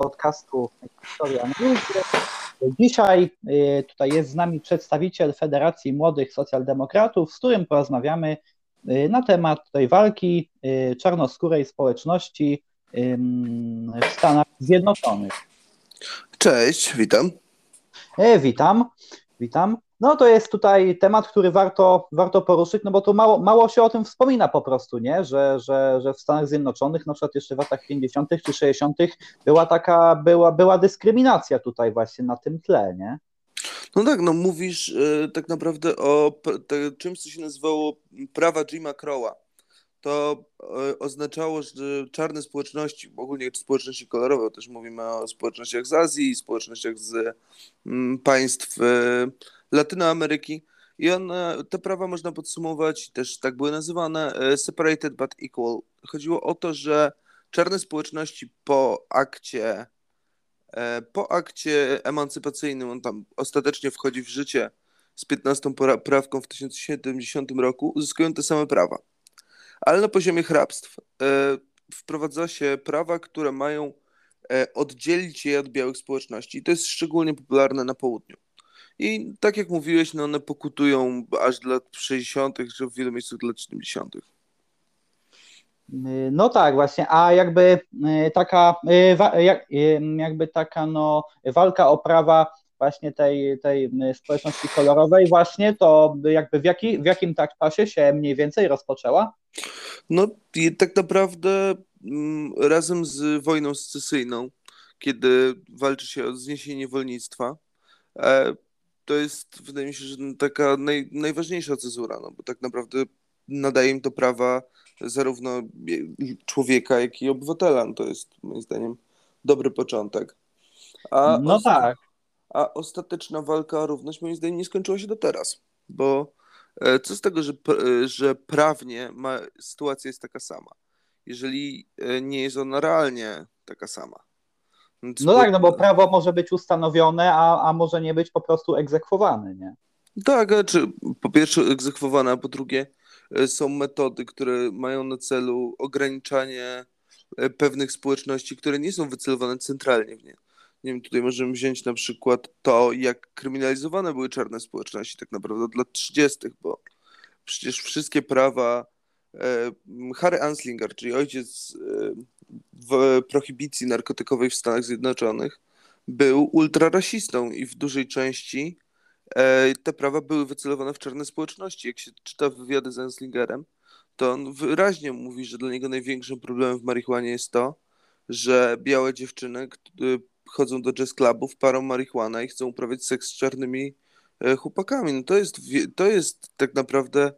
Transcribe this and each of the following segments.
podcastu Historia. Dzisiaj y, tutaj jest z nami przedstawiciel Federacji Młodych Socjaldemokratów, z którym porozmawiamy y, na temat tej walki y, czarnoskórej społeczności w Stanach Zjednoczonych. Cześć, witam. E, witam, witam. No to jest tutaj temat, który warto, warto poruszyć, no bo tu mało, mało się o tym wspomina po prostu, nie? Że, że, że w Stanach Zjednoczonych, na przykład jeszcze w latach 50. czy 60. była taka, była, była dyskryminacja tutaj właśnie na tym tle, nie? No tak, no mówisz y, tak naprawdę o te, czymś, co się nazywało prawa Jima Crowa. To y, oznaczało, że czarne społeczności, ogólnie społeczności kolorowe, też mówimy o społecznościach z Azji, społecznościach z mm, państw y, Latynoameryki. I one, te prawa można podsumować, też tak były nazywane, e, separated but equal. Chodziło o to, że czarne społeczności po akcie, e, po akcie emancypacyjnym, on tam ostatecznie wchodzi w życie z 15 prawką w 1070 roku, uzyskują te same prawa. Ale na poziomie hrabstw e, wprowadza się prawa, które mają oddzielić je od białych społeczności. I to jest szczególnie popularne na południu. I tak jak mówiłeś, no one pokutują aż do lat 60., czy w wielu miejscach do lat 70. No tak, właśnie, a jakby y, taka, y, y, jakby taka no, walka o prawa właśnie tej, tej społeczności kolorowej właśnie, to jakby w, jaki, w jakim tak czasie się mniej więcej rozpoczęła? No i tak naprawdę mm, razem z wojną secesyjną, kiedy walczy się o zniesienie niewolnictwa, e, to jest, wydaje mi się, że taka naj, najważniejsza cezura, no bo tak naprawdę nadaje im to prawa zarówno człowieka, jak i obywatela. No to jest moim zdaniem dobry początek. A no osta- tak. A ostateczna walka o równość moim zdaniem nie skończyła się do teraz, bo e, co z tego, że, e, że prawnie ma, sytuacja jest taka sama, jeżeli e, nie jest ona realnie taka sama. No tak, no bo prawo może być ustanowione, a, a może nie być po prostu egzekwowane, nie? Tak, znaczy po pierwsze egzekwowane, a po drugie e, są metody, które mają na celu ograniczanie e, pewnych społeczności, które nie są wycelowane centralnie w nie. Nie wiem, tutaj możemy wziąć na przykład to, jak kryminalizowane były czarne społeczności tak naprawdę od lat 30., bo przecież wszystkie prawa e, Harry Anslinger, czyli ojciec w prohibicji narkotykowej w Stanach Zjednoczonych był ultrarasistą i w dużej części e, te prawa były wycelowane w czarne społeczności. Jak się czyta wywiady z Enslingerem, to on wyraźnie mówi, że dla niego największym problemem w marihuanie jest to, że białe dziewczyny chodzą do jazz clubów, parą marihuana i chcą uprawiać seks z czarnymi e, chłopakami. No to jest, to jest tak naprawdę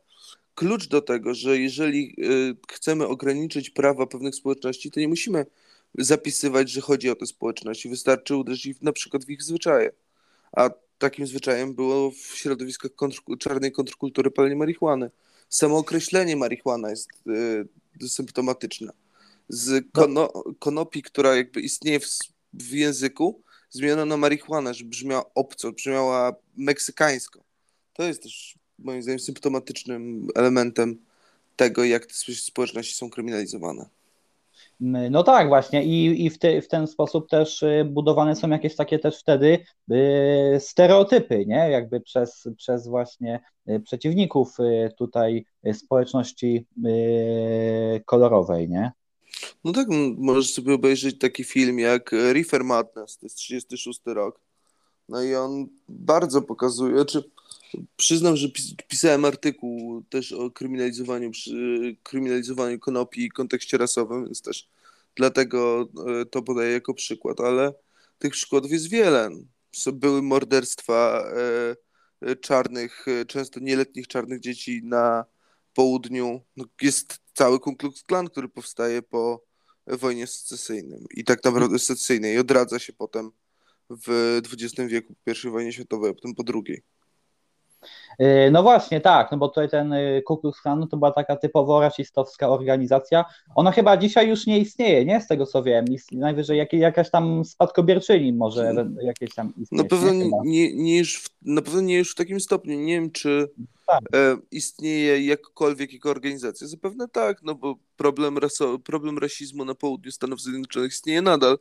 klucz do tego, że jeżeli y, chcemy ograniczyć prawa pewnych społeczności, to nie musimy zapisywać, że chodzi o te społeczności. Wystarczy uderzyć na przykład w ich zwyczaje. A takim zwyczajem było w środowiskach kontr czarnej kontrkultury palenie marihuany. Samo określenie marihuana jest y, symptomatyczne. Z kono konopi, która jakby istnieje w, w języku, zmieniono na marihuanę, żeby brzmiała obco, brzmiała meksykańsko. To jest też moim zdaniem symptomatycznym elementem tego, jak te społeczności są kryminalizowane. No tak, właśnie i, i w, te, w ten sposób też y, budowane są jakieś takie też wtedy y, stereotypy, nie? Jakby przez, przez właśnie y, przeciwników tutaj społeczności kolorowej, nie? No tak, możesz sobie obejrzeć taki film jak Reefer Madness, to jest 36 rok. No i on bardzo pokazuje, znaczy Przyznam, że pisałem artykuł też o kryminalizowaniu, kryminalizowaniu konopi kontekście rasowym, więc też dlatego e, to podaję jako przykład, ale tych przykładów jest wiele. Były morderstwa e, e, czarnych, często nieletnich czarnych dzieci na południu. No, jest cały Ku Klux Klan, który powstaje po wojnie secesyjnej i tak naprawdę secesyjnej i odradza się potem w XX wieku po I wojnie światowej, a potem po drugiej. E, no właśnie, tak, no bo tutaj ten e, Ku Klux Klan to była taka typowo rasistowska organizacja. Ona chyba dzisiaj już nie istnieje, nie? Z tego co wiem. Najwyżej jak, jakaś tam spadkobierczyni może hmm. jakieś tam istnieje. Na pewno nie, nie, nie już na pewno nie już w takim stopniu. Nie wiem, czy tak. e, istnieje jakkolwiek jako organizacja. Zapewne tak, no bo problem, raso, problem rasizmu na południu Stanów Zjednoczonych istnieje nadal.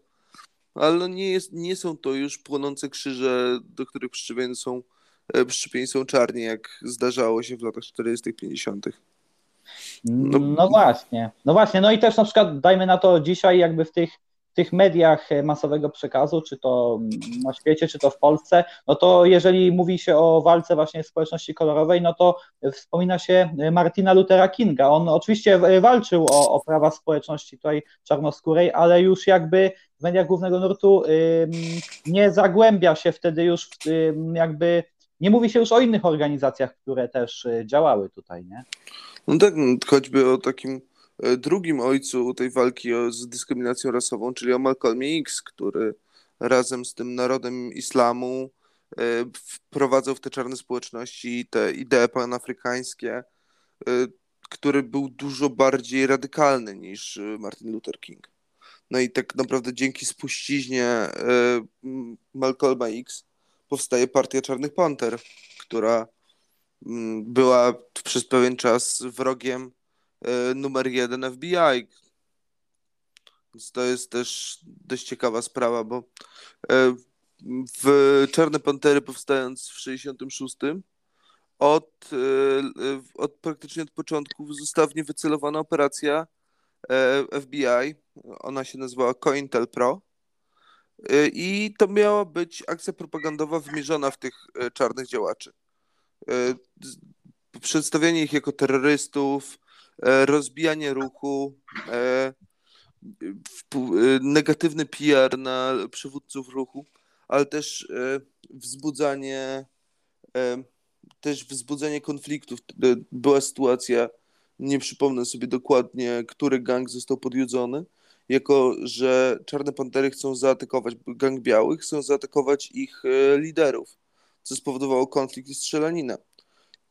ale nie, jest, nie są to już płonące krzyże, do których przyczepieni są, e, przyczepieni są czarni, jak zdarzało się w latach 40., 50. No, no właśnie, no właśnie, no i też na przykład dajmy na to dzisiaj jakby w tych tych mediach masowego przekazu, czy to na świecie, czy to w Polsce, no to jeżeli mówi się o walce właśnie społeczności kolorowej, no to wspomina się Martina Luthera Kinga. On oczywiście walczył o, o prawa społeczności tutaj czarnoskórej, ale już jakby w mediach głównego nurtu nie zagłębia się wtedy już jakby nie mówi się już o innych organizacjach, które też y, działały tutaj, nie? No tak, no, choćby o takim E, drugim ojcu tej walki z dyskryminacją rasową, czyli o Malcolmie X, który razem z tym narodem islamu e, wprowadzał w te czarne społeczności te idee panafrykańskie, e, który był dużo bardziej radykalny niż Martin Luther King. No i tak naprawdę dzięki spuściźnie Malcolma X powstaje Partia Czarnych Panter, która była przez pewien czas wrogiem E, numer jeden FBI. Więc to jest też dość ciekawa sprawa, bo e, w Czarne Pantery powstając w 66 od, e, od praktycznie od początku została w nie wycelowana operacja FBI. Ona się nazywała COINTELPRO. I to miała być akcja propagandowa wymierzona w tych czarnych działaczy. Przedstawianie ich jako terrorystów, rozbijanie ruchu, negatywny PR na przywódców ruchu, ale też wzbudzanie też wzbudzenie konfliktów. Była sytuacja, nie przypomnę sobie dokładnie, który gang został podjudzony, jako że Czarne Pantery chcą zaatakować gang białych, chcą zaatakować ich liderów, co spowodowało konflikt i strzelanina.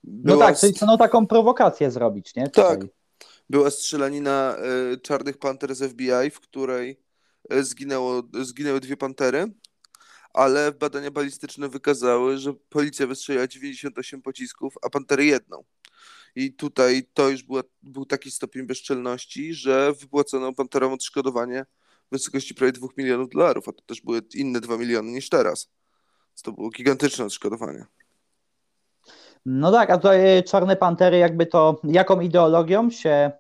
Była no tak, czyli chcą taką prowokację zrobić, nie? Tutaj. Tak, była strzelanina e, Czarnych Panter z FBI, w której e, zginęło, zginęły dwie pantery, ale badania balistyczne wykazały, że policja wystrzeliła 98 pocisków, a pantery jedną. I tutaj to już była, był taki stopień bezczelności, że wypłacono panterom odszkodowanie w wysokości prawie 2 milionów dolarów, a to też były inne 2 miliony niż teraz. Więc to było gigantyczne odszkodowanie. No tak, a tutaj e, Czarne Pantery jakby to, jaką ideologią się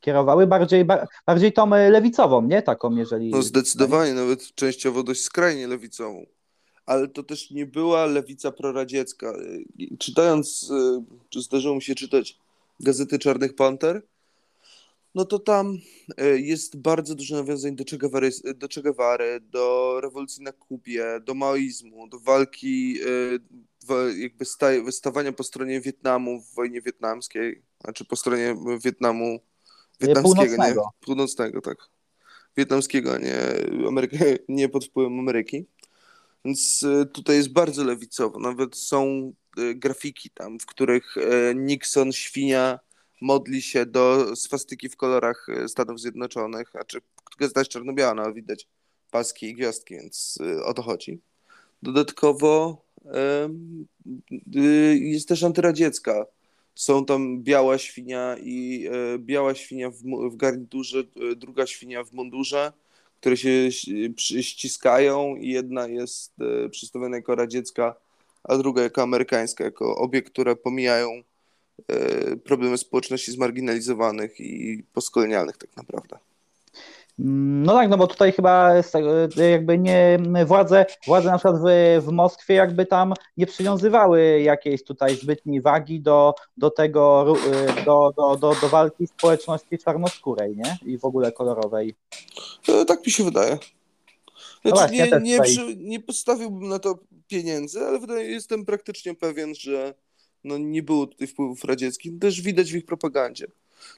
kierowały? Bardziej, bardziej tą e, lewicową, nie? Taką, jeżeli... No zdecydowanie, nawet częściowo dość skrajnie lewicową. Ale to też nie była lewica proradziecka. Czytając, czy zdarzyło mi się czytać gazety Czarnych Panter, no to tam jest bardzo dużo nawiązań do Che, Guevary, do che Guevary, do rewolucji na Kubie, do maoizmu, do walki jakby stawania po stronie Wietnamu w wojnie wietnamskiej, znaczy po stronie Wietnamu wietnamskiego, nie? Północnego, tak. Wietnamskiego, nie, Ameryka, nie pod wpływem Ameryki. Więc e, tutaj jest bardzo lewicowo. Nawet są e, grafiki tam, w których e, Nixon, świnia, modli się do swastyki w kolorach Stanów Zjednoczonych, znaczy gazeta jest czarno-biała, no, widać paski i gwiazdki, więc o to chodzi. Dodatkowo jest też antyradziecka. Są tam biała świnia i biała świnia w, w garniturze, druga świnia w mundurze, które się ściskają i jedna jest e, przedstawiona jako radziecka, a druga jako amerykańska, jako obie, które pomijają problemy społeczności zmarginalizowanych i postkolonialnych tak naprawdę. No tak, no bo tutaj chyba jakby nie władze, władze na przykład w, w Moskwie jakby tam nie przywiązywały jakiejś tutaj zbytniej wagi do, do tego, do, do, do, do walki społeczności czarnoskórej, nie? I w ogóle kolorowej. E, tak mi się wydaje. Znaczy, no właśnie, nie, nie, przy, nie postawiłbym na to pieniędzy, ale wydaje, jestem praktycznie pewien, że no, nie było tutaj wpływów radzieckich. Też widać w ich propagandzie.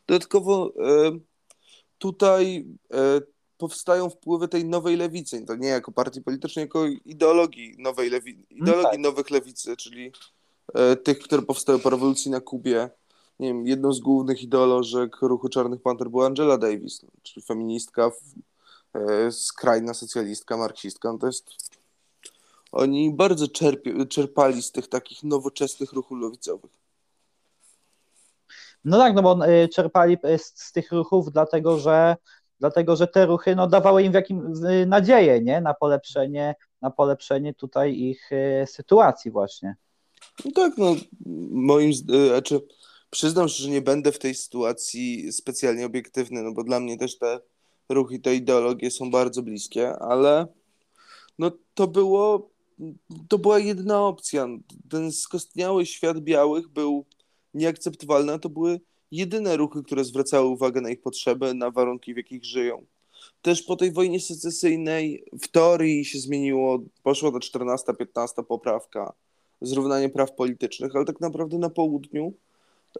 Dodatkowo e, tutaj e, powstają wpływy tej nowej lewicy, to nie jako partii politycznej, jako ideologii nowej lewi, mm, ideologii tak. nowych lewicy, czyli e, tych, które powstały po rewolucji na Kubie. Nie wiem, jedną z głównych ideolożek ruchu Czarnych Panter była Angela Davis, czyli feministka, e, skrajna socjalistka, marksistka. No to jest oni bardzo czerpie, czerpali z tych takich nowoczesnych ruchów lewicowych. No tak, no bo y, czerpali z, z tych ruchów, dlatego że dlatego że te ruchy no, dawały im w jakim, nadzieję nie? Na, polepszenie, na polepszenie tutaj ich sytuacji właśnie. No tak, no moim znaczy przyznam, że nie będę w tej sytuacji specjalnie obiektywny, no bo dla mnie też te ruchy, te ideologie są bardzo bliskie, ale no to było to była jedyna opcja. Ten skostniały świat białych był nieakceptowalny, a to były jedyne ruchy, które zwracały uwagę na ich potrzeby, na warunki, w jakich żyją. Też po tej wojnie secesyjnej w teorii się zmieniło, poszła ta 14-15 poprawka, zrównanie praw politycznych, ale tak naprawdę na południu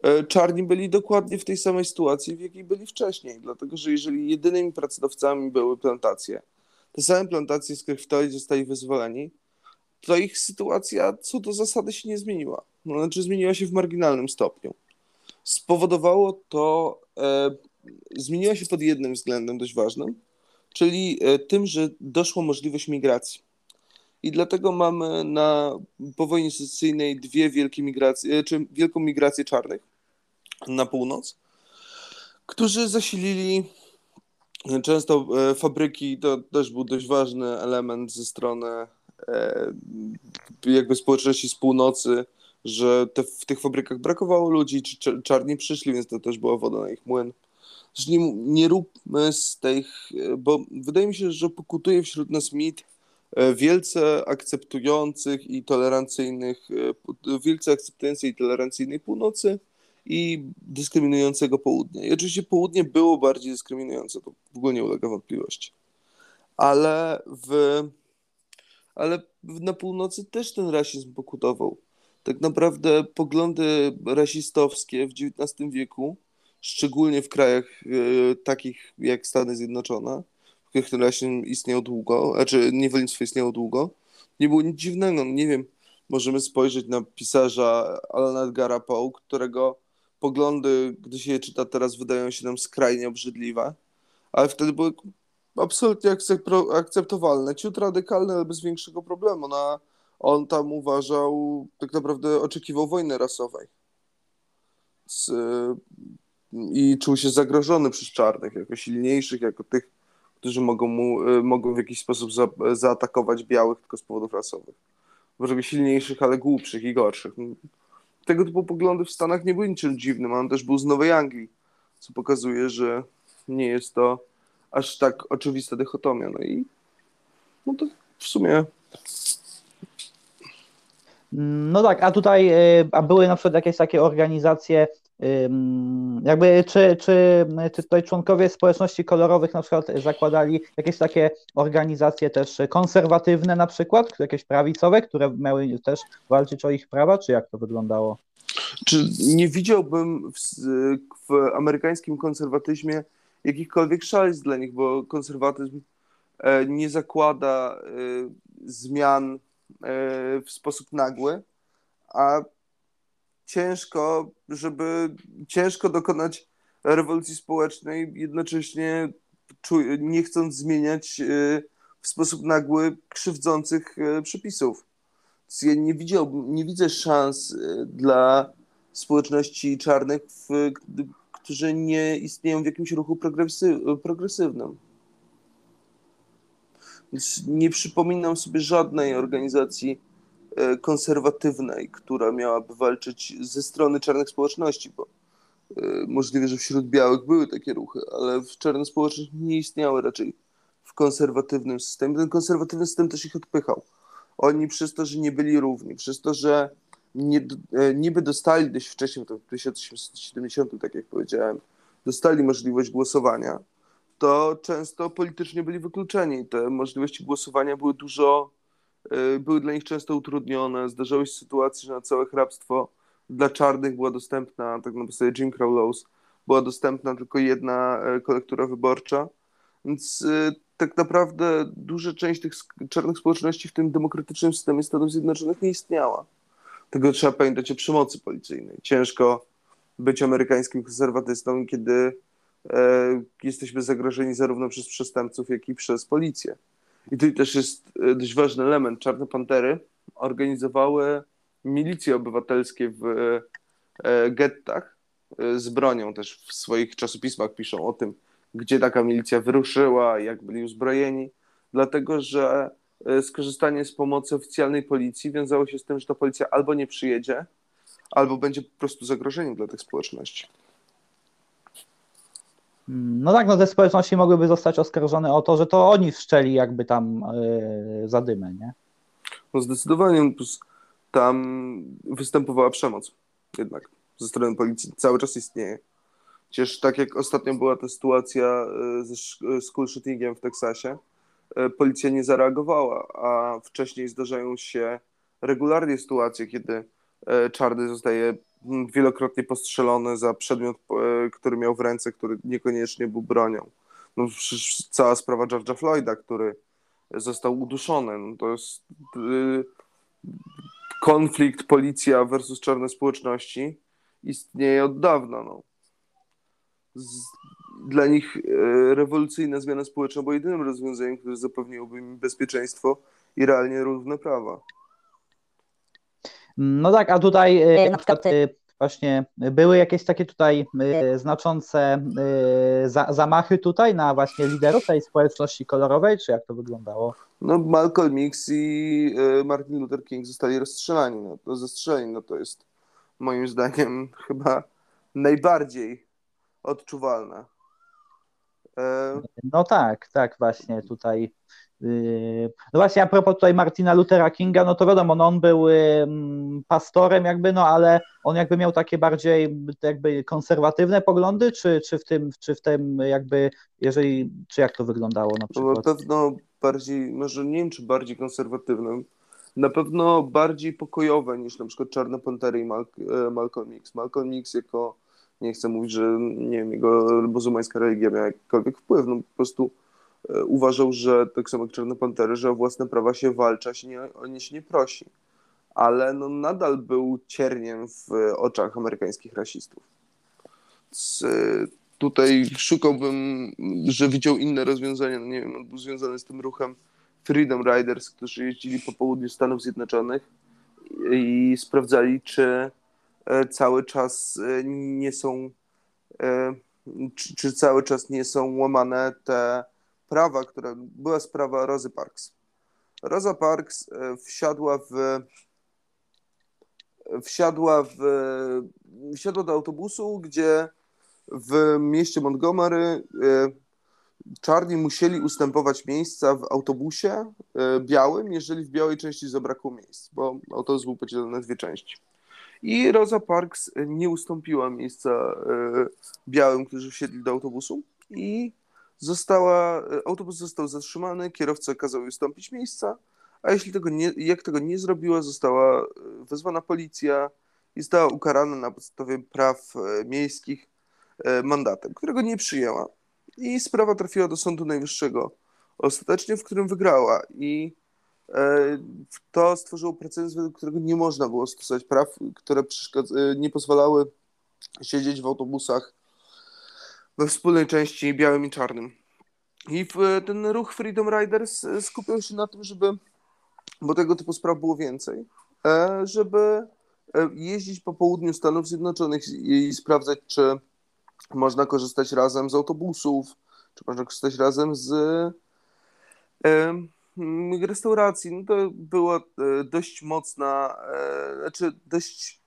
e, czarni byli dokładnie w tej samej sytuacji, w jakiej byli wcześniej, dlatego że jeżeli jedynymi pracodawcami były plantacje, te same plantacje, z teorii zostali wyzwoleni, to ich sytuacja co do zasady się nie zmieniła. No, znaczy zmieniła się w marginalnym stopniu. Spowodowało to, e, zmieniła się pod jednym względem dość ważnym, czyli e, tym, że doszła możliwość migracji. I dlatego mamy na po wojnie secesyjnej dwie wielkie migracje, e, czy wielką migrację czarnych na północ, którzy zasilili często e, fabryki, to też był dość ważny element ze strony jakby społeczności z północy, że te, w tych fabrykach brakowało ludzi, czy czarni przyszli, więc to też była woda na ich młyn. Zresztą nie, nie róbmy z tych, bo wydaje mi się, że pokutuje wśród nas mit e, wielce akceptujących i tolerancyjnych, e, wielce akceptującej i tolerancyjnej północy i dyskryminującego południa. I oczywiście południe było bardziej dyskryminujące, to w ogóle nie ulega wątpliwości. Ale w ale na północy też ten rasizm pokutował. Tak naprawdę poglądy rasistowskie w XIX wieku, szczególnie w krajach e, takich jak Stany Zjednoczone, w których ten rasizm istniał długo, znaczy niewolnictwo istniało długo, nie było nic dziwnego. No nie wiem, możemy spojrzeć na pisarza Alana Edgara Poe, którego poglądy, gdy się je czyta teraz, wydają się nam skrajnie obrzydliwe, ale wtedy były absolutnie akceptowalne. Ciut radykalne, ale bez większego problemu. No, on tam uważał, tak naprawdę oczekiwał wojny rasowej. Z, I czuł się zagrożony przez czarnych, jako silniejszych, jako tych, którzy mogą, mu, mogą w jakiś sposób za, zaatakować białych tylko z powodów rasowych. Może silniejszych, ale głupszych i gorszych. Tego typu poglądy w Stanach nie były niczym dziwnym. On też był z Nowej Anglii, co pokazuje, że nie jest to aż tak oczywista dychotomia. No i no to w sumie. No tak, a tutaj y, a były na przykład jakieś takie organizacje, jakby czy, czy, czy tutaj członkowie społeczności kolorowych na przykład zakładali jakieś takie organizacje też konserwatywne na przykład, jakieś prawicowe, które miały też walczyć o ich prawa, czy jak to wyglądało? Czy nie widziałbym w, w amerykańskim konserwatyzmie jakichkolwiek szaleństw dla nich, bo konserwatyzm e, nie zakłada e, zmian w sposób nagły, a ciężko, żeby ciężko dokonać rewolucji społecznej, jednocześnie nie chcąc zmieniać w sposób nagły krzywdzących przepisów. Ja nie, widziałbym, nie widzę szans dla społeczności czarnych w, którzy nie istnieją w jakimś ruchu progresywnym. Nie przypominam sobie żadnej organizacji e, konserwatywnej, która miałaby walczyć ze strony czarnych społeczności, bo e, możliwe, że wśród białych były takie ruchy, ale w czarnych społeczności nie istniały raczej w konserwatywnym systemie. Ten konserwatywny system też ich odpychał. Oni przez to, że nie byli równi, przez to, że nie, e, niby dostali dość wcześniej, to w 1870, tak jak powiedziałem, dostali możliwość głosowania, to często politycznie byli wykluczeni. Te możliwości głosowania były dużo, e, były dla nich często utrudnione. Zdarzały się sytuacje, że na całe hrabstwo dla czarnych była dostępna, tak na podstawie Jim Crow Laws, była dostępna tylko jedna e, kolektura wyborcza. Więc tak naprawdę duża część tych czarnych społeczności w tym demokratycznym systemie Stanów Zjednoczonych nie istniała. Tego trzeba pamiętać o przemocy policyjnej. Ciężko być amerykańskim konserwatystą, kiedy e, jesteśmy zagrożeni zarówno przez przestępców, jak i przez policję. I tutaj też jest e, dość ważny element. Czarne Pantery organizowały milicje obywatelskie w e, gettach e, z bronią. Też w swoich czasopismach piszą o tym, gdzie taka milicja wyruszyła, jak byli uzbrojeni, dlatego że e, skorzystanie z pomocy oficjalnej policji wiązało się z tym, że ta policja albo nie przyjedzie, albo będzie po prostu zagrożeniem dla tych społeczności. No tak, no te społeczności mogłyby zostać oskarżone o to, że to oni wszczeli jakby tam yy, zadymę, nie? No zdecydowanie tam występowała przemoc jednak ze strony policji. Cały czas istnieje. Przecież tak jak ostatnio była ta sytuacja e, ze school shootingiem w Teksasie, e, policja nie zareagowała, a wcześniej zdarzają się regularnie sytuacje, kiedy e, czarny zostaje wielokrotnie postrzelony za przedmiot, który miał w ręce, który niekoniecznie był bronią. No, cała sprawa George'a Floyda, który został uduszony. No, to jest konflikt policja versus czarne społeczności istnieje od dawna. No. Z, dla nich e, rewolucyjna zmiana społeczna była jedynym rozwiązaniem, które zapewniłoby im bezpieczeństwo i realnie równe prawa. No tak, a tutaj e, na przykład e, właśnie były jakieś takie tutaj znaczące zamachy tutaj na właśnie liderów tej społeczności kolorowej, czy jak to wyglądało? No Malcolm X i Martin Luther King zostali rozstrzelani, no to zastrzeleni, no to jest moim zdaniem chyba najbardziej odczuwalne. No tak, tak, właśnie tutaj. Yy, no właśnie a propos tutaj Martina Luthera Kinga, no to wiadomo, no on był pastorem jakby, no ale on jakby miał takie bardziej jakby konserwatywne poglądy, czy, czy w tym, czy w tym jakby, jeżeli, czy jak to wyglądało na przykład? Na pewno bardziej, może nie wiem, czy bardziej konserwatywnym, na pewno bardziej pokojowe niż na przykład Czarne Pantery i Mal e, Malcolm X. Malcolm X jako, nie chcę mówić, że nie wiem, jego muzułmańska religia miała jakikolwiek wpływ, no po prostu e, uważał, że tak samo jak Czarne Pantery, że o własne prawa się walcza, się nie, o nie się nie prosi. Ale no nadal był cierniem w oczach amerykańskich rasistów. Z, e, tutaj szukałbym, że widział inne rozwiązania, no nie wiem, on był związany z tym ruchem Freedom Riders, którzy jeździli po południu Stanów Zjednoczonych i sprawdzali, czy e, cały czas e, nie są, e, czy, czy cały czas nie są łamane te prawa, które była sprawa Rozy Parks. Rosa Parks wsiadła w wsiadła w wsiadła do autobusu, gdzie w mieście Montgomery czarni musieli ustępować miejsca w autobusie e, białym, jeżeli w białej części zabrakło miejsc, bo autobus był podzielony na dwie części. I Rosa Parks nie ustąpiła miejsca e, białym, którzy wsiedli do autobusu i została, e, autobus został zatrzymany, kierowca kazał jej ustąpić miejsca, a jeśli tego nie, jak tego nie zrobiła, została wezwana policja i została ukarana na podstawie praw miejskich mandatem, którego nie przyjęła. I sprawa trafiła do Sądu Najwyższego ostatecznie, w którym wygrała i e, to stworzyło precedens, według którego nie można było stosować praw, które e, nie pozwalały siedzieć w autobusach we wspólnej części białym i czarnym. I ten ruch Freedom Riders e, skupiał się na tym, żeby, bo tego typu spraw było więcej, żeby jeździć po południu Stanów Zjednoczonych i sprawdzać, czy można korzystać razem z autobusów, czy można korzystać razem z e, restauracji. No to była e, dość mocna, e, znaczy dość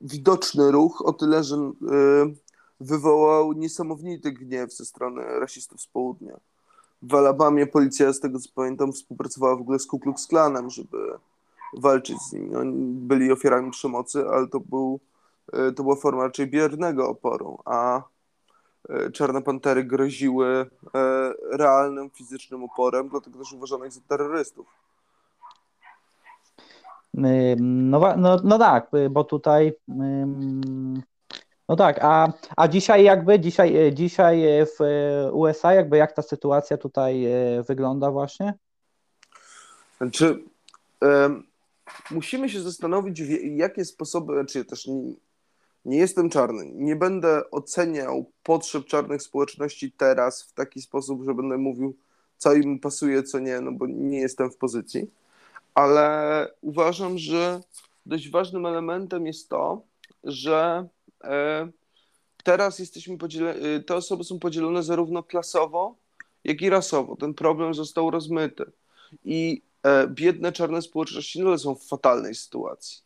widoczny ruch, o tyle, że e, wywołał niesamowity gniew ze strony rasistów z południa. W Alabamie policja, z tego co pamiętam, współpracowała w ogóle z Ku Klux Klanem, żeby walczyć z nimi. Oni byli ofiarami przemocy, ale to był to była forma raczej biernego oporu, a Czarne Pantery groziły e, realnym fizycznym oporem, dlatego też uważano ich za terrorystów. No, no, no tak, bo tutaj no tak, a, a dzisiaj jakby, dzisiaj, dzisiaj w USA jakby jak ta sytuacja tutaj wygląda właśnie? Znaczy, musimy się zastanowić, jakie sposoby, czy znaczy też nie, jestem czarny. Nie będę oceniał potrzeb czarnych społeczności teraz w taki sposób, że będę mówił, co im pasuje, co nie, no bo nie jestem w pozycji. Ale uważam, że dość ważnym elementem jest to, że e, teraz jesteśmy podzieleni, te osoby są podzielone zarówno klasowo, jak i rasowo. Ten problem został rozmyty. I e, biedne czarne społeczności nadal są w fatalnej sytuacji.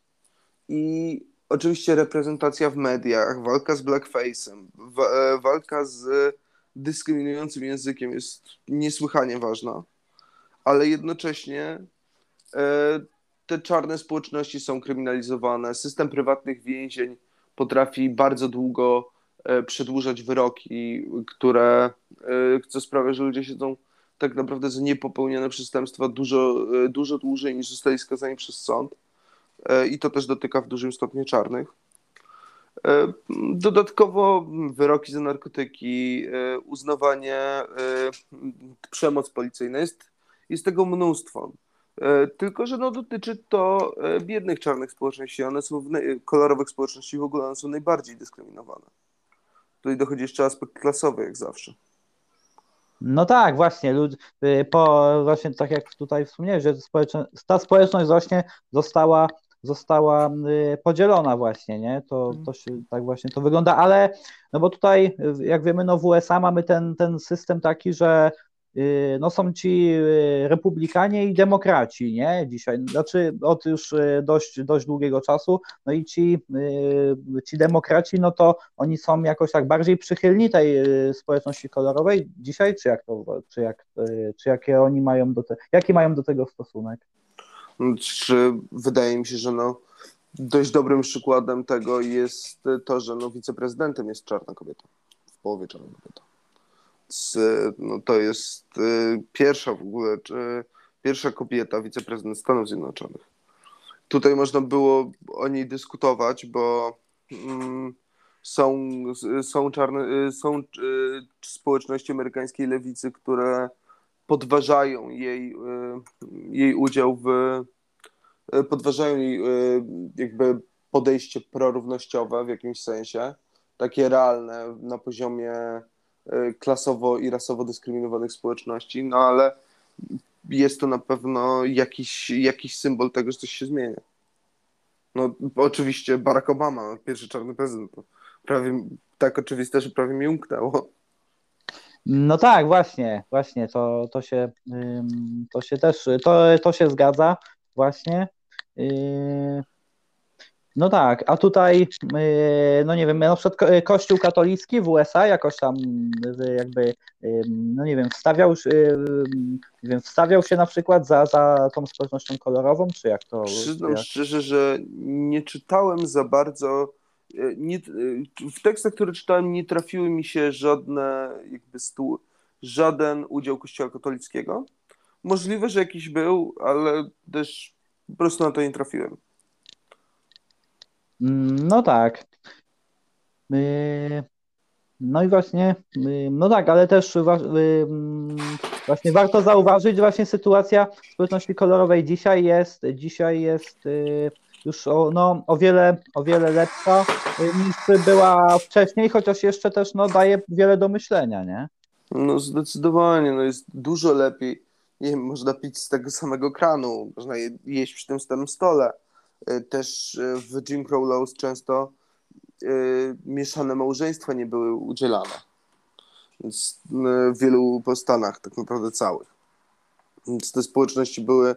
I oczywiście reprezentacja w mediach, walka z blackface'em, e, walka z dyskryminującym językiem jest niesłychanie ważna, ale jednocześnie e, te czarne społeczności są kryminalizowane. System prywatnych więzień potrafi bardzo długo e, przedłużać wyroki, które co sprawia, że ludzie siedzą tak naprawdę za niepopełnione przestępstwa dużo, dużo dłużej niż zostali skazani przez sąd. I to też dotyka w dużym stopniu czarnych. Dodatkowo wyroki za narkotyki, uznawanie, przemoc policyjna, jest, jest tego mnóstwo. E, tylko, że no, dotyczy to e, biednych czarnych społeczności. One są w kolorowych społeczności w ogóle one są najbardziej dyskryminowane. Tutaj dochodzi jeszcze aspekt klasowy, jak zawsze. No tak, właśnie. Lud, y, po, właśnie tak jak tutaj wspomniałeś, że ta społeczność właśnie została, została y, podzielona właśnie, nie? To, to się, tak właśnie to wygląda, ale no bo tutaj, jak wiemy, no w USA mamy ten, ten system taki, że no są ci y, republikanie i demokraci, nie? Dzisiaj, znaczy od już y, dość, dość długiego czasu, no i ci, ci demokraci, no to oni są jakoś tak bardziej przychylni tej społeczności kolorowej dzisiaj, czy jak to, czy jak, czy jakie oni mają do te, jaki mają do tego stosunek? Czy wydaje mi się, że no dość dobrym przykładem tego jest to, że no wiceprezydentem jest czarna kobieta, w połowie czarna kobieta no to jest y, pierwsza w ogóle, pierwsza kobieta, wiceprezydent Stanów Zjednoczonych. Tutaj można było o niej dyskutować, bo mm, są, są czarne, y, są społeczności amerykańskiej lewicy, które podważają jej, jej udział w, podważają jej jakby podejście prorównościowe w jakimś sensie, takie realne na poziomie klasowo i rasowo dyskryminowanych społeczności, no ale jest to na pewno jakiś, jakiś symbol tego, że coś się zmienia. No oczywiście Barack Obama, pierwszy czarny prezydent, prawie tak oczywiste, że prawie mi umknęło. No tak, właśnie, właśnie, to, to, się, to się też, to, to się zgadza, właśnie. Y, no tak, a tutaj, y, no nie wiem, na przykład Kościół katolicki w USA jakoś tam y, jakby, y, no nie wiem, wstawiał, nie wiem, wstawiał się na przykład za, za tą społecznością kolorową, czy jak to? Przyznam jak... szczerze, że nie czytałem za bardzo, nie, w tekstach, które czytałem nie trafiły mi się żadne jakby stu, żaden udział Kościoła katolickiego. Możliwe, że jakiś był, ale też po prostu na to nie trafiłem. Mm, no tak. No i właśnie, no tak, ale też mm, właśnie warto zauważyć, właśnie sytuacja społeczności kolorowej dzisiaj jest, dzisiaj jest y, już o, no, o, wiele, o wiele lepsza y, niż była wcześniej, chociaż jeszcze też no, daje wiele do myślenia, nie? No zdecydowanie, no jest dużo lepiej. Nie można pić z tego samego kranu, można jeść przy tym samym stole Y, też y, w Jim Crow Laws często y, mieszane małżeństwa nie były udzielane. Więc w wielu Stanach, tak naprawdę całych. Więc te społeczności były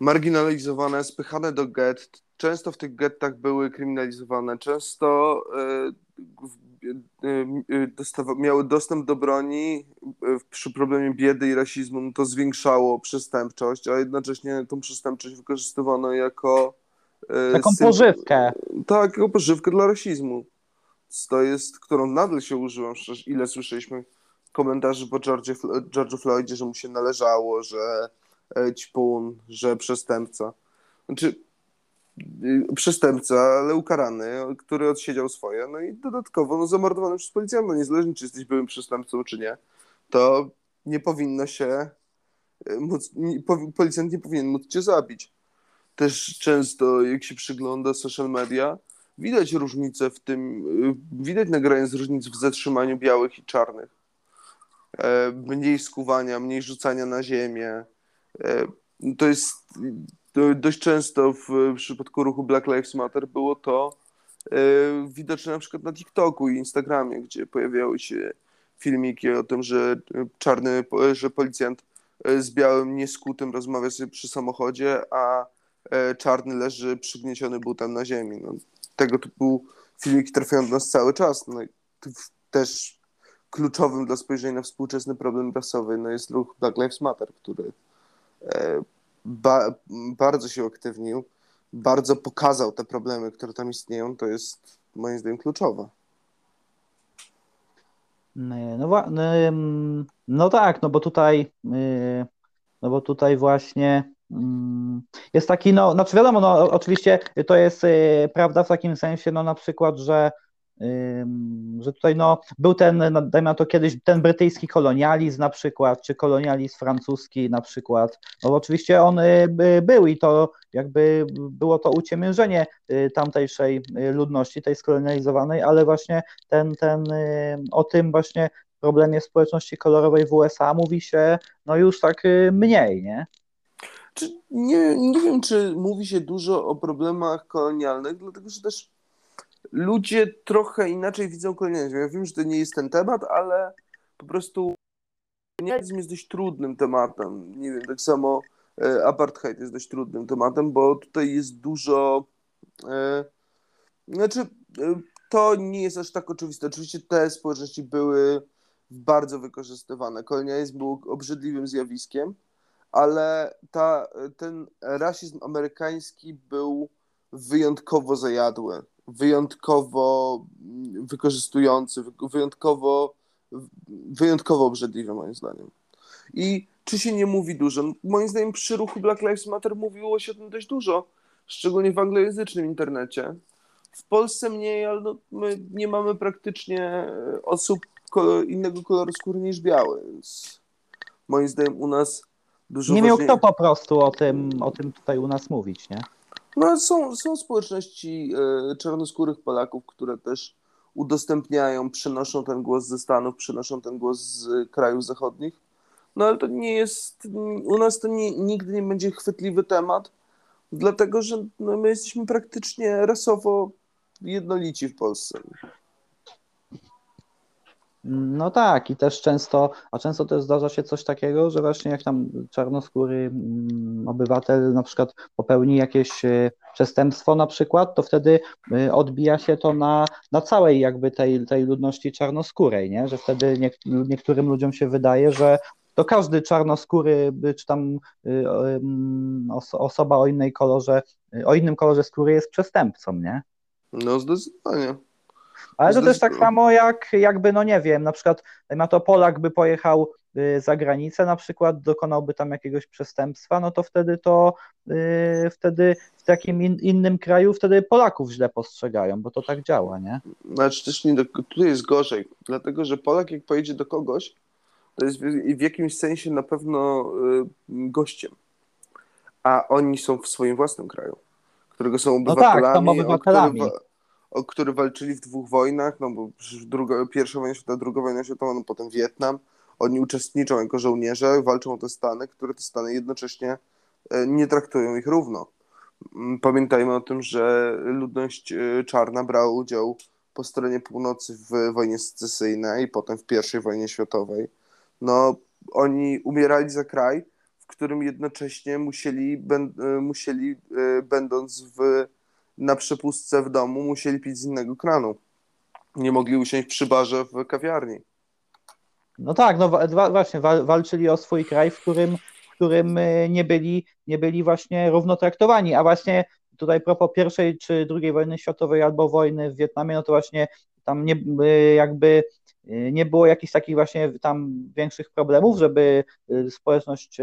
marginalizowane, spychane do gett. Często w tych gettach były kryminalizowane. Często dostawa, miały dostęp do broni. Przy problemie biedy i rasizmu no to zwiększało przestępczość, a jednocześnie tą przestępczość wykorzystywano jako e, taką sym... pożywkę. Tak, jako pożywkę dla rasizmu. To jest, którą nadal się użyłam. Ile słyszeliśmy komentarzy po George, George'u Floydzie, że mu się należało, że e, ćpun, że przestępca. Znaczy, Y, przestępca, ale ukarany, który odsiedział swoje, no i dodatkowo no, zamordowany przez policjanta, niezależnie czy jesteś byłym przestępcą, czy nie, to nie powinno się, y, móc, nie, policjant nie powinien móc cię zabić. Też często, jak się przygląda social media, widać różnice w tym, y, widać nagrając różnic w zatrzymaniu białych i czarnych. E, mniej skuwania, mniej rzucania na ziemię. E, to jest dość często w przypadku ruchu Black Lives Matter było to, widoczne na przykład na TikToku i Instagramie, gdzie pojawiały się filmiki o tym, że czarny, że policjant z białym nieskutym rozmawia sobie przy samochodzie, a czarny leży przygnieciony butem na ziemi. No, tego typu filmiki trafiają do nas cały czas. No, też kluczowym dla spojrzenia na współczesny problem rasowy no, jest ruch Black Lives Matter, który ba bardzo się uaktywnił, bardzo pokazał te problemy, które tam istnieją, to jest moim zdaniem kluczowe. No, no, no tak, no bo tutaj, y, no bo tutaj właśnie mm, jest taki, no, znaczy wiadomo, no oczywiście to jest y, prawda w takim sensie, no na przykład, że że tutaj no, był ten, no, dajmy na to kiedyś, ten brytyjski kolonializm na przykład, czy kolonializm francuski na przykład, no oczywiście on y, był i to jakby było to uciemiężenie y, tamtejszej y, ludności, tej skolonializowanej, ale właśnie ten, ten o tym właśnie problemie społeczności kolorowej w USA mówi się no już tak mniej, nie? Nie, nie wiem, czy mówi się dużo o problemach kolonialnych, dlatego że też ludzie trochę inaczej widzą kolonializm. Ja wiem, że to nie jest ten temat, ale po prostu kolonializm jest dość trudnym tematem. Nie wiem, tak samo e, apartheid jest dość trudnym tematem, bo tutaj jest dużo. E, znaczy, e, to nie jest aż tak oczywiste. Oczywiście te społeczności były bardzo wykorzystywane. Kolonializm był obrzydliwym zjawiskiem, ale ta, ten rasizm amerykański był wyjątkowo zajadły wyjątkowo wykorzystujący, wyjątkowo, wyjątkowo obrzydliwy moim zdaniem. I czy się nie mówi dużo? Moim zdaniem przy ruchu Black Lives Matter mówiło się o tym dość dużo, szczególnie w anglojęzycznym internecie. W Polsce mniej, ale no, my nie mamy praktycznie osób innego koloru skóry niż biały, więc moim zdaniem u nas dużo Nie miał kto po prostu o tym, o tym tutaj u nas mówić, nie? No, są, są społeczności e, czarnoskórych Polaków, które też udostępniają, przynoszą ten głos ze Stanów, przynoszą ten głos z krajów zachodnich. No ale to nie jest, u nas to nie, nigdy nie będzie chwytliwy temat, dlatego że no, my jesteśmy praktycznie rasowo jednolici w Polsce. No tak, i też często, a często też zdarza się coś takiego, że właśnie jak tam czarnoskóry mm, obywatel na przykład popełni jakieś e, przestępstwo na przykład, to wtedy e, odbija się to na, na całej jakby tej, tej ludności czarnoskórej, nie? że wtedy nie, niektórym ludziom się wydaje, że to każdy czarnoskóry, czy tam e, mm, osoba o innej kolorze, o innym kolorze skóry jest przestępcą, nie? No zdecydowanie. Ale to też tak samo jak jakby, no nie wiem, na przykład na to Polak by pojechał y, za granicę na przykład, dokonałby tam jakiegoś przestępstwa, no to wtedy to yy, wtedy w takim in, innym kraju wtedy Polaków źle postrzegają, bo to tak działa, nie? Znaczy też nie, tutaj jest gorzej, dlatego że Polak jak pojedzie do kogoś, to jest w, w jakimś sensie na pewno y, gościem, a oni są w swoim własnym kraju, którego są obywatelami, no tak, są obywatelami. O który walczyli w dwóch wojnach, no bo druga, pierwsza wojna światowa, druga wojna światowa, no potem Wietnam. Oni uczestniczą jako żołnierze, walczą o te Stany, które te Stany jednocześnie e, nie traktują ich równo. Mm, pamiętajmy o tym, że ludność e, czarna brała udział po stronie północy w wojnie secesyjnej potem w pierwszej wojnie światowej. No, oni umierali za kraj, w którym jednocześnie musieli, e, musieli będąc w na przepustce w domu musieli pić z innego kranu. Nie mogli usiąść przy barze w kawiarni. No tak, no właśnie, walczyli o swój kraj, w którym, w którym e, nie byli, nie byli właśnie równo traktowani, a właśnie tutaj propos pierwszej czy drugiej wojny światowej albo wojny w Wietnamie, no to właśnie tam nie, e, jakby e, nie było jakichś takich właśnie tam większych problemów, żeby społeczność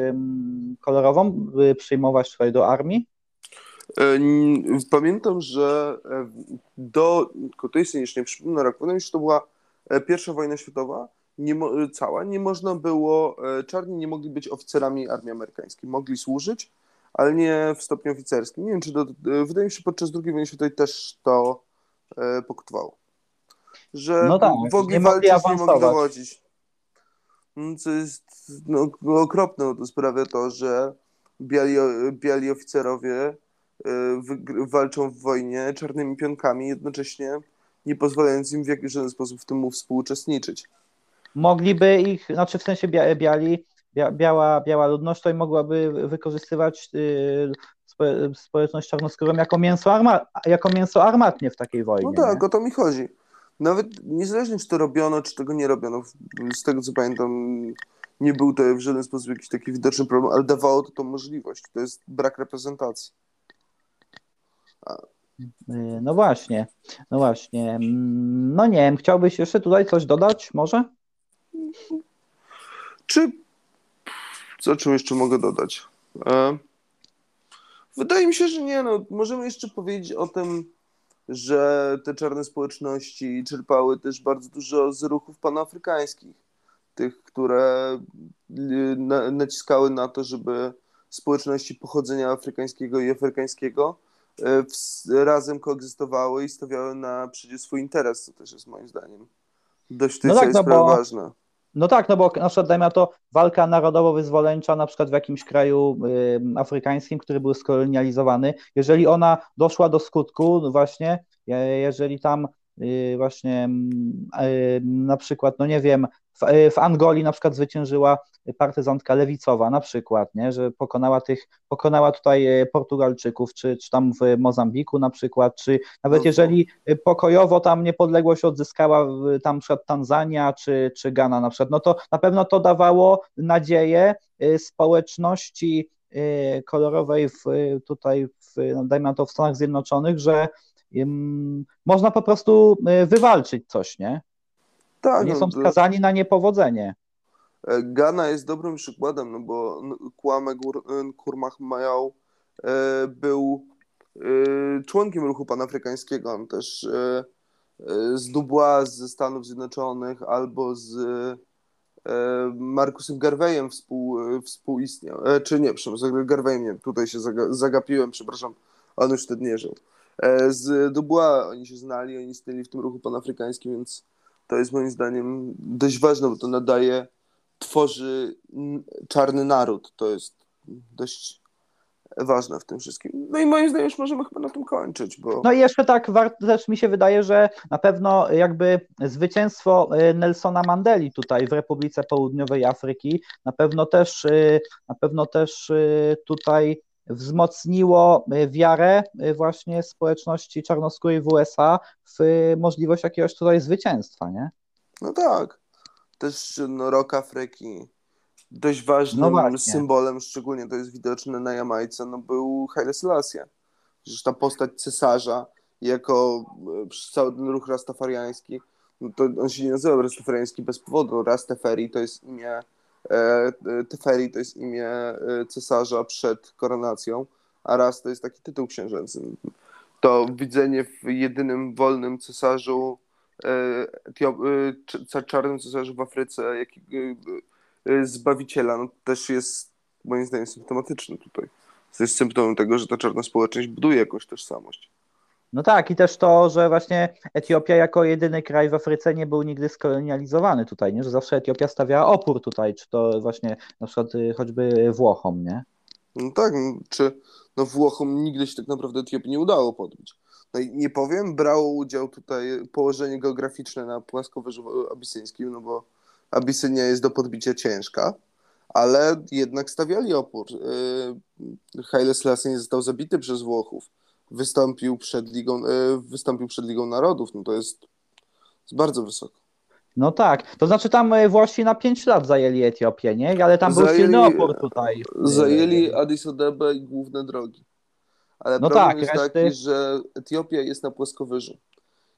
kolorową przyjmować tutaj do armii? E, pamiętam, że e, do tej nie przypomnę rok, mi się, że to była e, pierwsza wojna światowa, nie, cała, nie można było, czarni nie mogli być oficerami armii amerykańskiej. Mogli służyć, ale nie w stopniu oficerskim. Nie wiem, czy do, wydaje mi się, że podczas II wojny światowej też to e, pokutowało. Że no tak, mogli walczyć, nie mogli dowodzić. No, co jest no, okropne, to sprawia to, że biali, biali oficerowie walczą w wojnie czarnymi pionkami, jednocześnie nie pozwalając im w żaden sposób w tym współuczestniczyć. Mogliby ich, znaczy w sensie bia, biali, bia, biała, biała ludność to mogłaby wykorzystywać y, społeczność czarnoskórą jako mięso, arma, jako mięso armatnie w takiej wojnie. No tak, nie? o to mi chodzi. Nawet niezależnie, czy to robiono, czy tego nie robiono, z tego co pamiętam, nie był to w żaden sposób jakiś taki widoczny problem, ale dawało to tą możliwość. To jest brak reprezentacji. Y, no właśnie, no właśnie. Mm, no nie wiem, chciałbyś jeszcze tutaj coś dodać może? Czy co czym jeszcze mogę dodać? E... Wydaje mi się, że nie. No, możemy jeszcze powiedzieć o tym, że te czarne społeczności czerpały też bardzo dużo z ruchów panafrykańskich. Tych, które y, naciskały na to, żeby społeczności pochodzenia afrykańskiego i afrykańskiego razem koegzystowały i stawiały na przecież swój interes, co też jest moim zdaniem dość no tak, no bo, ważne. No tak, no bo na przykład dajmy na to walka narodowo-wyzwoleńcza na przykład w jakimś kraju y, afrykańskim, który był skolonializowany, jeżeli ona doszła do skutku no właśnie, jeżeli tam y, właśnie y, na przykład, no nie wiem, w, y, w Angolii na przykład zwyciężyła partyzantka lewicowa na przykład, nie, że pokonała tych, pokonała tutaj e, Portugalczyków, czy, czy tam w Mozambiku na przykład, czy nawet no jeżeli pokojowo tam niepodległość odzyskała tam przykład Tanzania, czy, czy Ghana na przykład, no to na pewno to dawało nadzieję e, społeczności e, kolorowej w, tutaj, w, no dajmy na to w Stanach Zjednoczonych, że um, można po prostu wywalczyć coś, nie? Tak, nie no, są skazani na niepowodzenie. E, Ghana jest dobrym przykładem, no bo Kwame Kurmach Majał e, był e, członkiem ruchu panafrykańskiego. On też z Dubois ze Stanów Zjednoczonych albo z Markusem Garveyem współ, współistniał. Czy nie, przepraszam, z Garveyem nie, tutaj się zagapiłem, przepraszam, on już wtedy nie żył. Z Dubois oni się znali, oni istnieli w tym ruchu panafrykańskim, więc to jest moim zdaniem dość ważne, bo to nadaje tworzy czarny naród. To jest dość ważne w tym wszystkim. No i moim zdaniem już możemy chyba na tym kończyć. Bo... No i jeszcze tak też mi się wydaje, że na pewno jakby zwycięstwo y, Nelsona Mandeli tutaj w Republice Południowej Afryki na pewno też, y, na pewno też y, tutaj wzmocniło wiarę właśnie społeczności czarnoskórej w USA w możliwość jakiegoś tutaj zwycięstwa, nie? No tak też no, rok Afryki. Dość ważnym no symbolem, szczególnie to jest widoczne na Jamajce, no był Haile Selassie. Przecież ta postać cesarza jako e, cały ten ruch rastafariański, no to on się nie nazywa rastafariański bez powodu. Rastafari to jest imię e, e, Teferi to jest imię cesarza przed koronacją, a Ras to jest taki tytuł księżęcy. To widzenie w jedynym wolnym cesarzu czarnym cesarzu w Afryce, jak e, zbawiciela, no też jest moim zdaniem symptomatyczny tutaj. To jest symptomem tego, że ta czarna społeczność buduje jakąś tożsamość. No tak, i też to, że właśnie Etiopia jako jedyny kraj w Afryce nie był nigdy skolonializowany tutaj, nie? że zawsze Etiopia stawiała opór tutaj, czy to właśnie na przykład y, choćby Włochom, nie? No tak, no, czy no Włochom nigdy się tak naprawdę Etiopii nie udało podbić no i nie powiem, brało udział tutaj położenie geograficzne na płaskowyżu abisyńskim, no bo Abysynia jest do podbicia ciężka, ale jednak stawiali opór. Y, Haile Selassie nie został zabity przez Włochów. Wystąpił przed Ligą, y, wystąpił przed Ligą Narodów. No to jest, jest bardzo wysoko. No tak, to znaczy tam y, Włosi na 5 lat zajęli Etiopię, nie? Ale tam zajęli, był silny opór tutaj. Zajęli Addis Abebę i główne drogi. Ale no problem tak, jest reszty... taki, że Etiopia jest na płaskowyżu.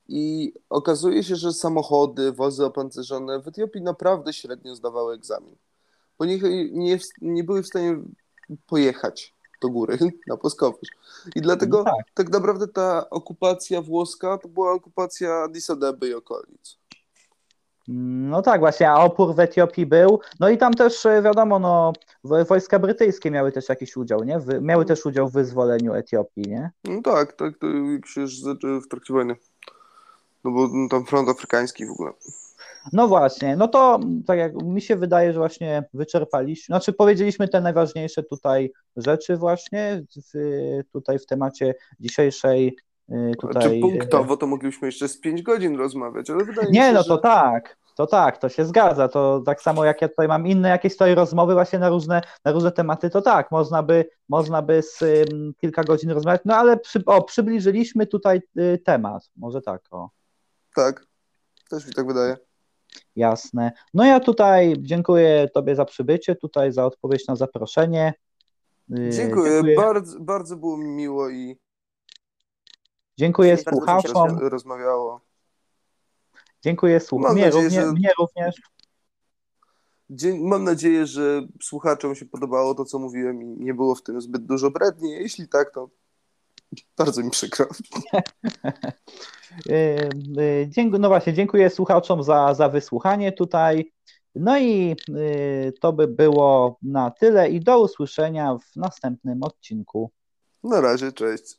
I okazuje się, że samochody, wozy opancerzone w Etiopii naprawdę średnio zdawały egzamin. Bo nie, nie, nie były w stanie pojechać do góry na płaskowyż. I dlatego no tak. tak. naprawdę ta okupacja włoska to była okupacja Addis Abeby i okolic. No tak, właśnie, a opór w Etiopii był. No i tam też e, wiadomo, no, wojska brytyjskie miały też jakiś udział, nie? miały też udział w wyzwoleniu Etiopii, nie? No tak, tak, to się już w trakcie wojny. No bo no, tam front afrykański w ogóle. No właśnie, no to tak jak mi się wydaje, że właśnie wyczerpaliśmy, znaczy powiedzieliśmy te najważniejsze tutaj rzeczy właśnie w, tutaj w temacie dzisiejszej tutaj... Czy punktowo to moglibyśmy jeszcze z 5 godzin rozmawiać, ale wydaje Nie, mi się, no że... to tak, to tak, to się zgadza, to tak samo jak ja tutaj mam inne jakieś tutaj rozmowy właśnie na różne, na różne tematy, to tak, można by, można by z ym, kilka godzin rozmawiać, no ale przy, o, przybliżyliśmy tutaj y, temat, może tak, o. Tak, też mi tak wydaje. Jasne. No ja tutaj dziękuję Tobie za przybycie, tutaj za odpowiedź na zaproszenie. Yy, Dziękuję, Bardzo, bardzo było mi miło i Dziękuję słuchaczom. roz- rozmawiało. Dziękuję słuchaczom. Mnie, że- mnie również. Mam nadzieję, że słuchaczom się podobało to, co mówiłem i nie było w tym zbyt dużo bredni. Jeśli tak, to bardzo mi przykro. Yy, yy, Dziękuję, no właśnie, dziękuję słuchaczom za, za wysłuchanie tutaj. No i yy, to by było na tyle i do usłyszenia w następnym odcinku. Na razie, cześć.